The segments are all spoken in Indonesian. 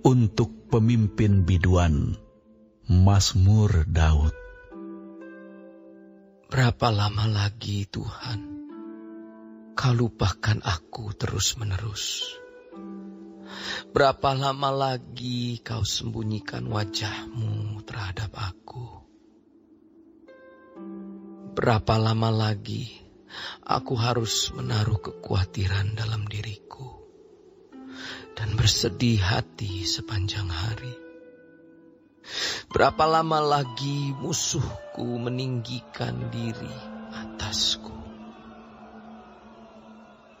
untuk pemimpin biduan, Mazmur Daud. Berapa lama lagi Tuhan, kau lupakan aku terus-menerus? Berapa lama lagi kau sembunyikan wajahmu terhadap aku? Berapa lama lagi aku harus menaruh kekhawatiran dalam diriku bersedih hati sepanjang hari? Berapa lama lagi musuhku meninggikan diri atasku?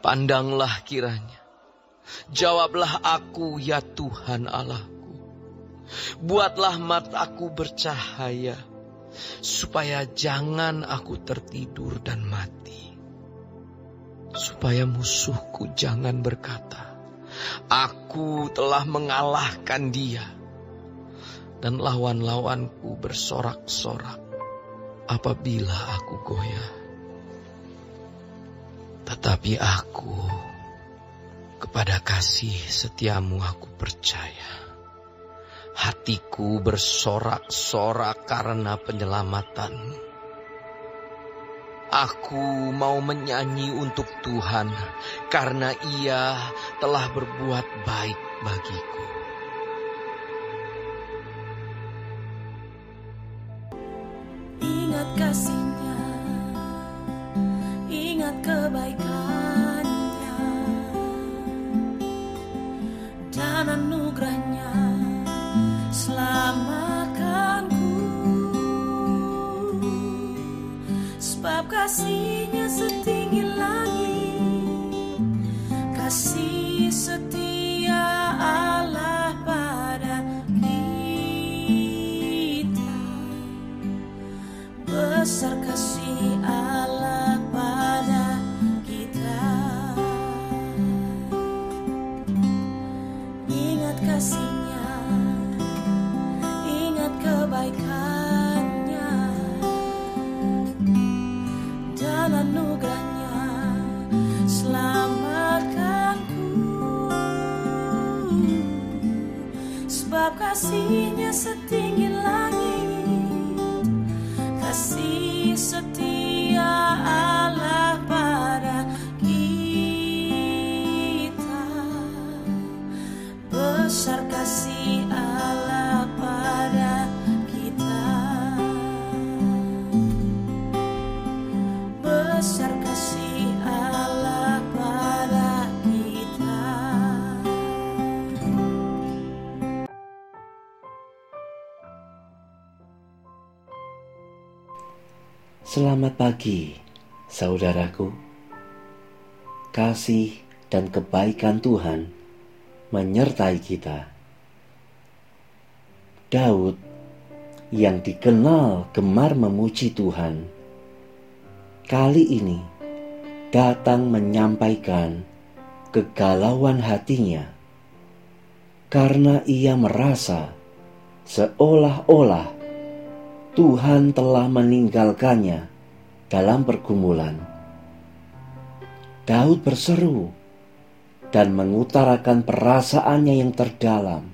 Pandanglah kiranya, jawablah aku ya Tuhan Allahku. Buatlah mataku bercahaya, supaya jangan aku tertidur dan mati. Supaya musuhku jangan berkata, aku telah mengalahkan dia dan lawan-lawanku bersorak-sorak apabila aku goyah. Tetapi aku kepada kasih setiamu aku percaya. Hatiku bersorak-sorak karena penyelamatanmu. Aku mau menyanyi untuk Tuhan karena ia telah berbuat baik bagiku. Ingat kasihnya, ingat kebaikannya, kasihnya setinggi langit, kasih setia Allah pada kita. Besar kasih kasihnya setinggi langit Selamat pagi, saudaraku. Kasih dan kebaikan Tuhan menyertai kita. Daud yang dikenal gemar memuji Tuhan, kali ini datang menyampaikan kegalauan hatinya karena ia merasa seolah-olah Tuhan telah meninggalkannya dalam pergumulan. Daud berseru dan mengutarakan perasaannya yang terdalam.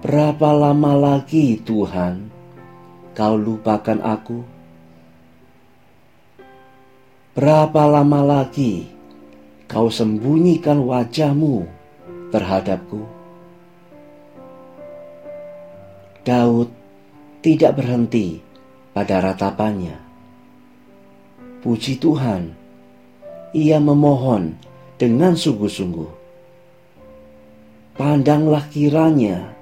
Berapa lama lagi, Tuhan, kau lupakan aku? Berapa lama lagi kau sembunyikan wajahmu terhadapku? Daud tidak berhenti pada ratapannya. Puji Tuhan, ia memohon dengan sungguh-sungguh. Pandanglah kiranya,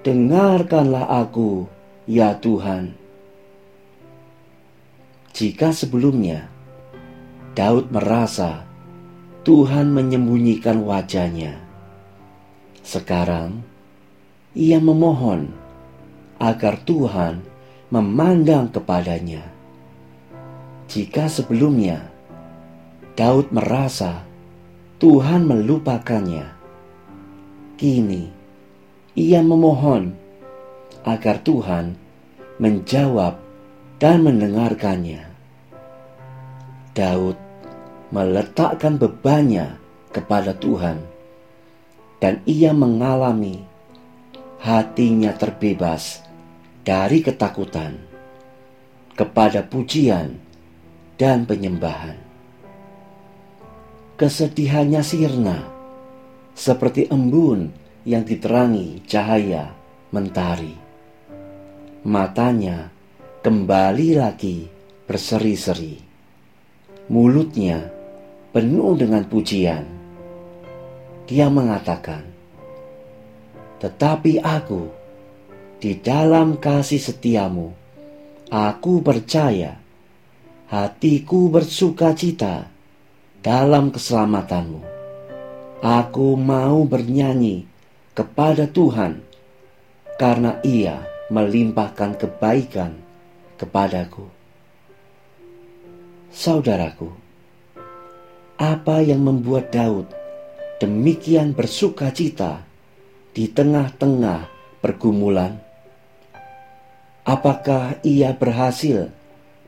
dengarkanlah aku, ya Tuhan. Jika sebelumnya Daud merasa Tuhan menyembunyikan wajahnya, sekarang ia memohon agar Tuhan memandang kepadanya. Jika sebelumnya Daud merasa Tuhan melupakannya, kini ia memohon agar Tuhan menjawab dan mendengarkannya. Daud meletakkan bebannya kepada Tuhan dan ia mengalami hatinya terbebas dari ketakutan kepada pujian dan penyembahan. Kesedihannya sirna seperti embun yang diterangi cahaya mentari. Matanya kembali lagi berseri-seri. Mulutnya penuh dengan pujian. Dia mengatakan, "Tetapi aku, di dalam kasih setiamu, aku percaya, hatiku bersuka cita dalam keselamatanmu. Aku mau bernyanyi kepada Tuhan karena Ia melimpahkan kebaikan kepadaku. Saudaraku, apa yang membuat Daud demikian bersuka cita di tengah-tengah pergumulan? Apakah ia berhasil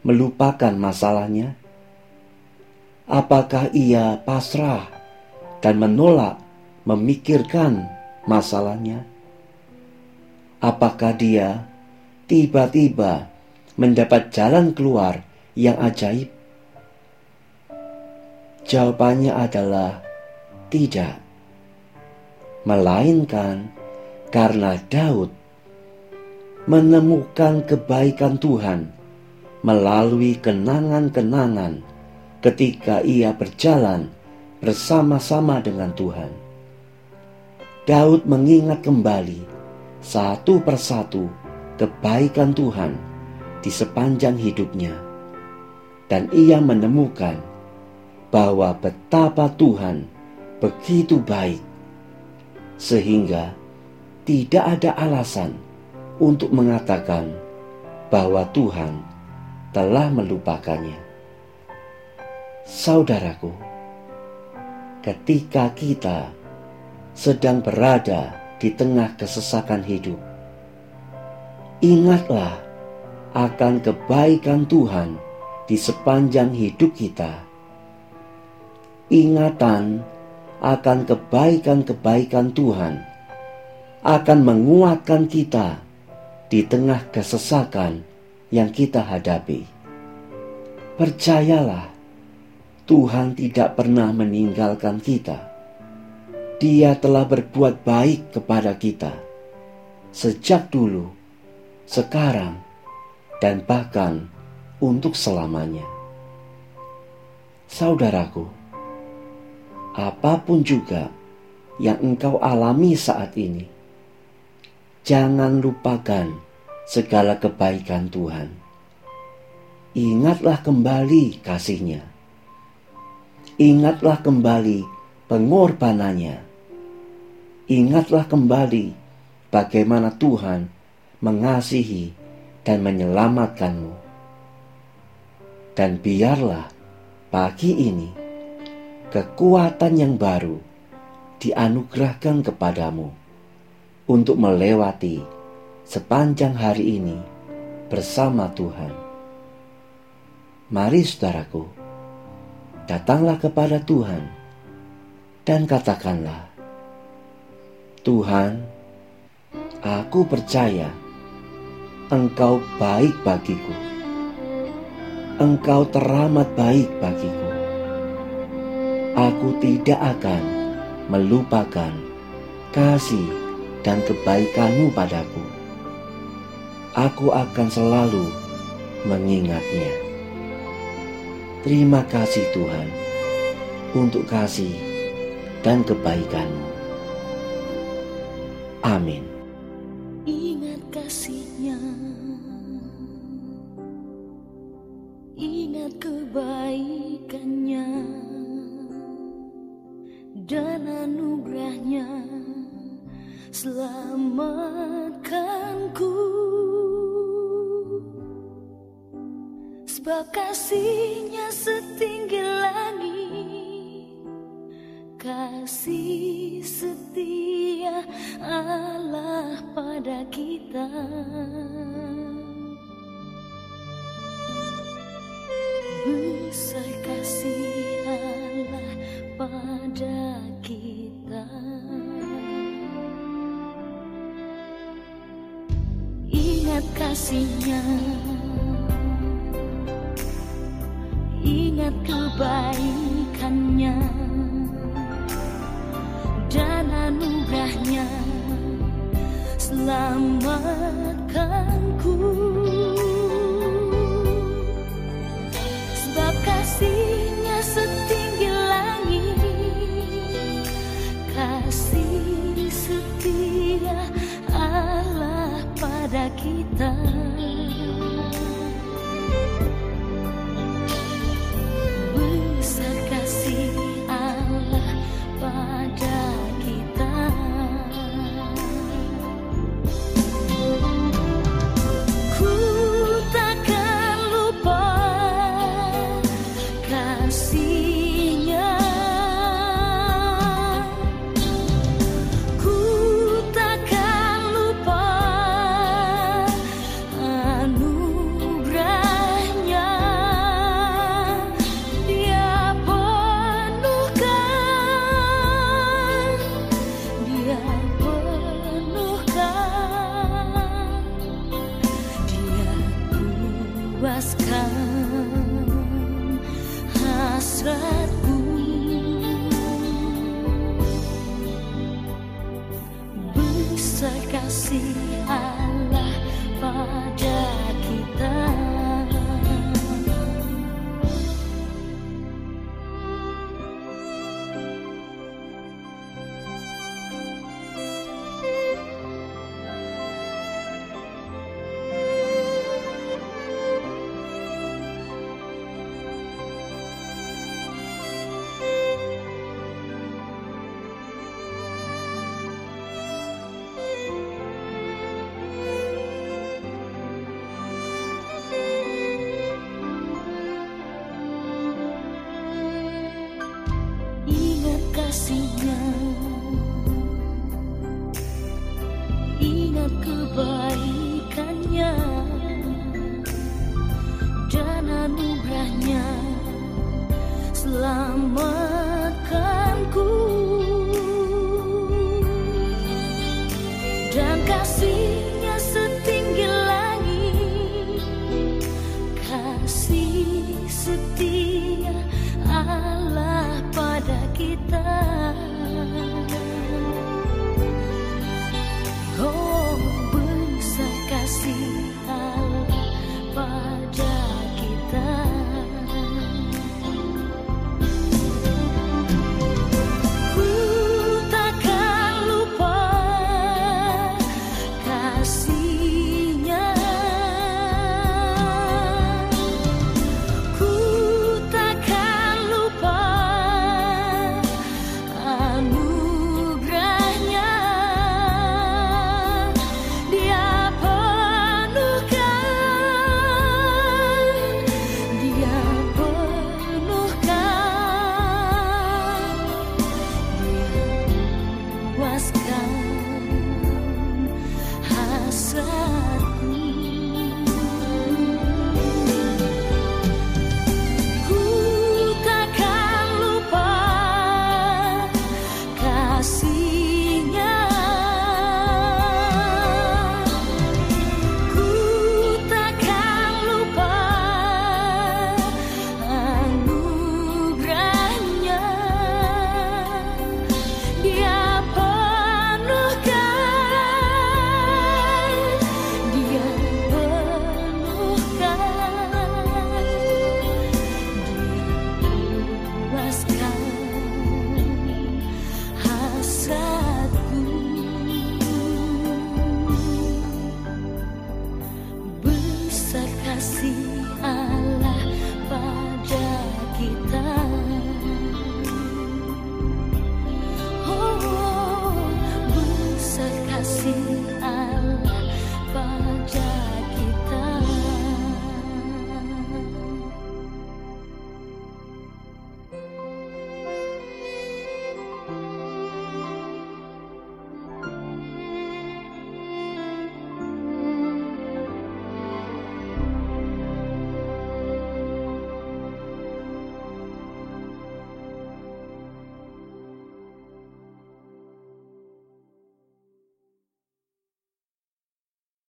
melupakan masalahnya? Apakah ia pasrah dan menolak memikirkan masalahnya? Apakah dia tiba-tiba mendapat jalan keluar yang ajaib? Jawabannya adalah tidak, melainkan karena Daud menemukan kebaikan Tuhan melalui kenangan-kenangan ketika ia berjalan bersama-sama dengan Tuhan. Daud mengingat kembali satu persatu kebaikan Tuhan di sepanjang hidupnya, dan ia menemukan bahwa betapa Tuhan begitu baik, sehingga tidak ada alasan untuk mengatakan bahwa Tuhan telah melupakannya. Saudaraku, ketika kita sedang berada di tengah kesesakan hidup. Ingatlah akan kebaikan Tuhan di sepanjang hidup kita. Ingatan akan kebaikan-kebaikan Tuhan akan menguatkan kita di tengah kesesakan yang kita hadapi. Percayalah, Tuhan tidak pernah meninggalkan kita dia telah berbuat baik kepada kita sejak dulu, sekarang, dan bahkan untuk selamanya. Saudaraku, apa pun juga yang engkau alami saat ini, jangan lupakan segala kebaikan Tuhan. Ingatlah kembali kasihnya. Ingatlah kembali pengorbanannya. Ingatlah kembali bagaimana Tuhan mengasihi dan menyelamatkanmu. Dan biarlah pagi ini kekuatan yang baru dianugerahkan kepadamu untuk melewati sepanjang hari ini bersama Tuhan. Mari saudaraku, datanglah kepada Tuhan dan katakanlah, Tuhan, aku percaya Engkau baik bagiku. Engkau teramat baik bagiku. Aku tidak akan melupakan kasih dan kebaikanmu padaku. Aku akan selalu mengingatnya. Terima kasih Tuhan untuk kasih dan kebaikanmu. Amin. Selamatkanku. Sebab kasihnya setinggi langit. Kasih setia Allah pada kita. Besar kasih Allah pada kasihnya. Ingat kebaikannya Dan anugerahnya. Selamatkanku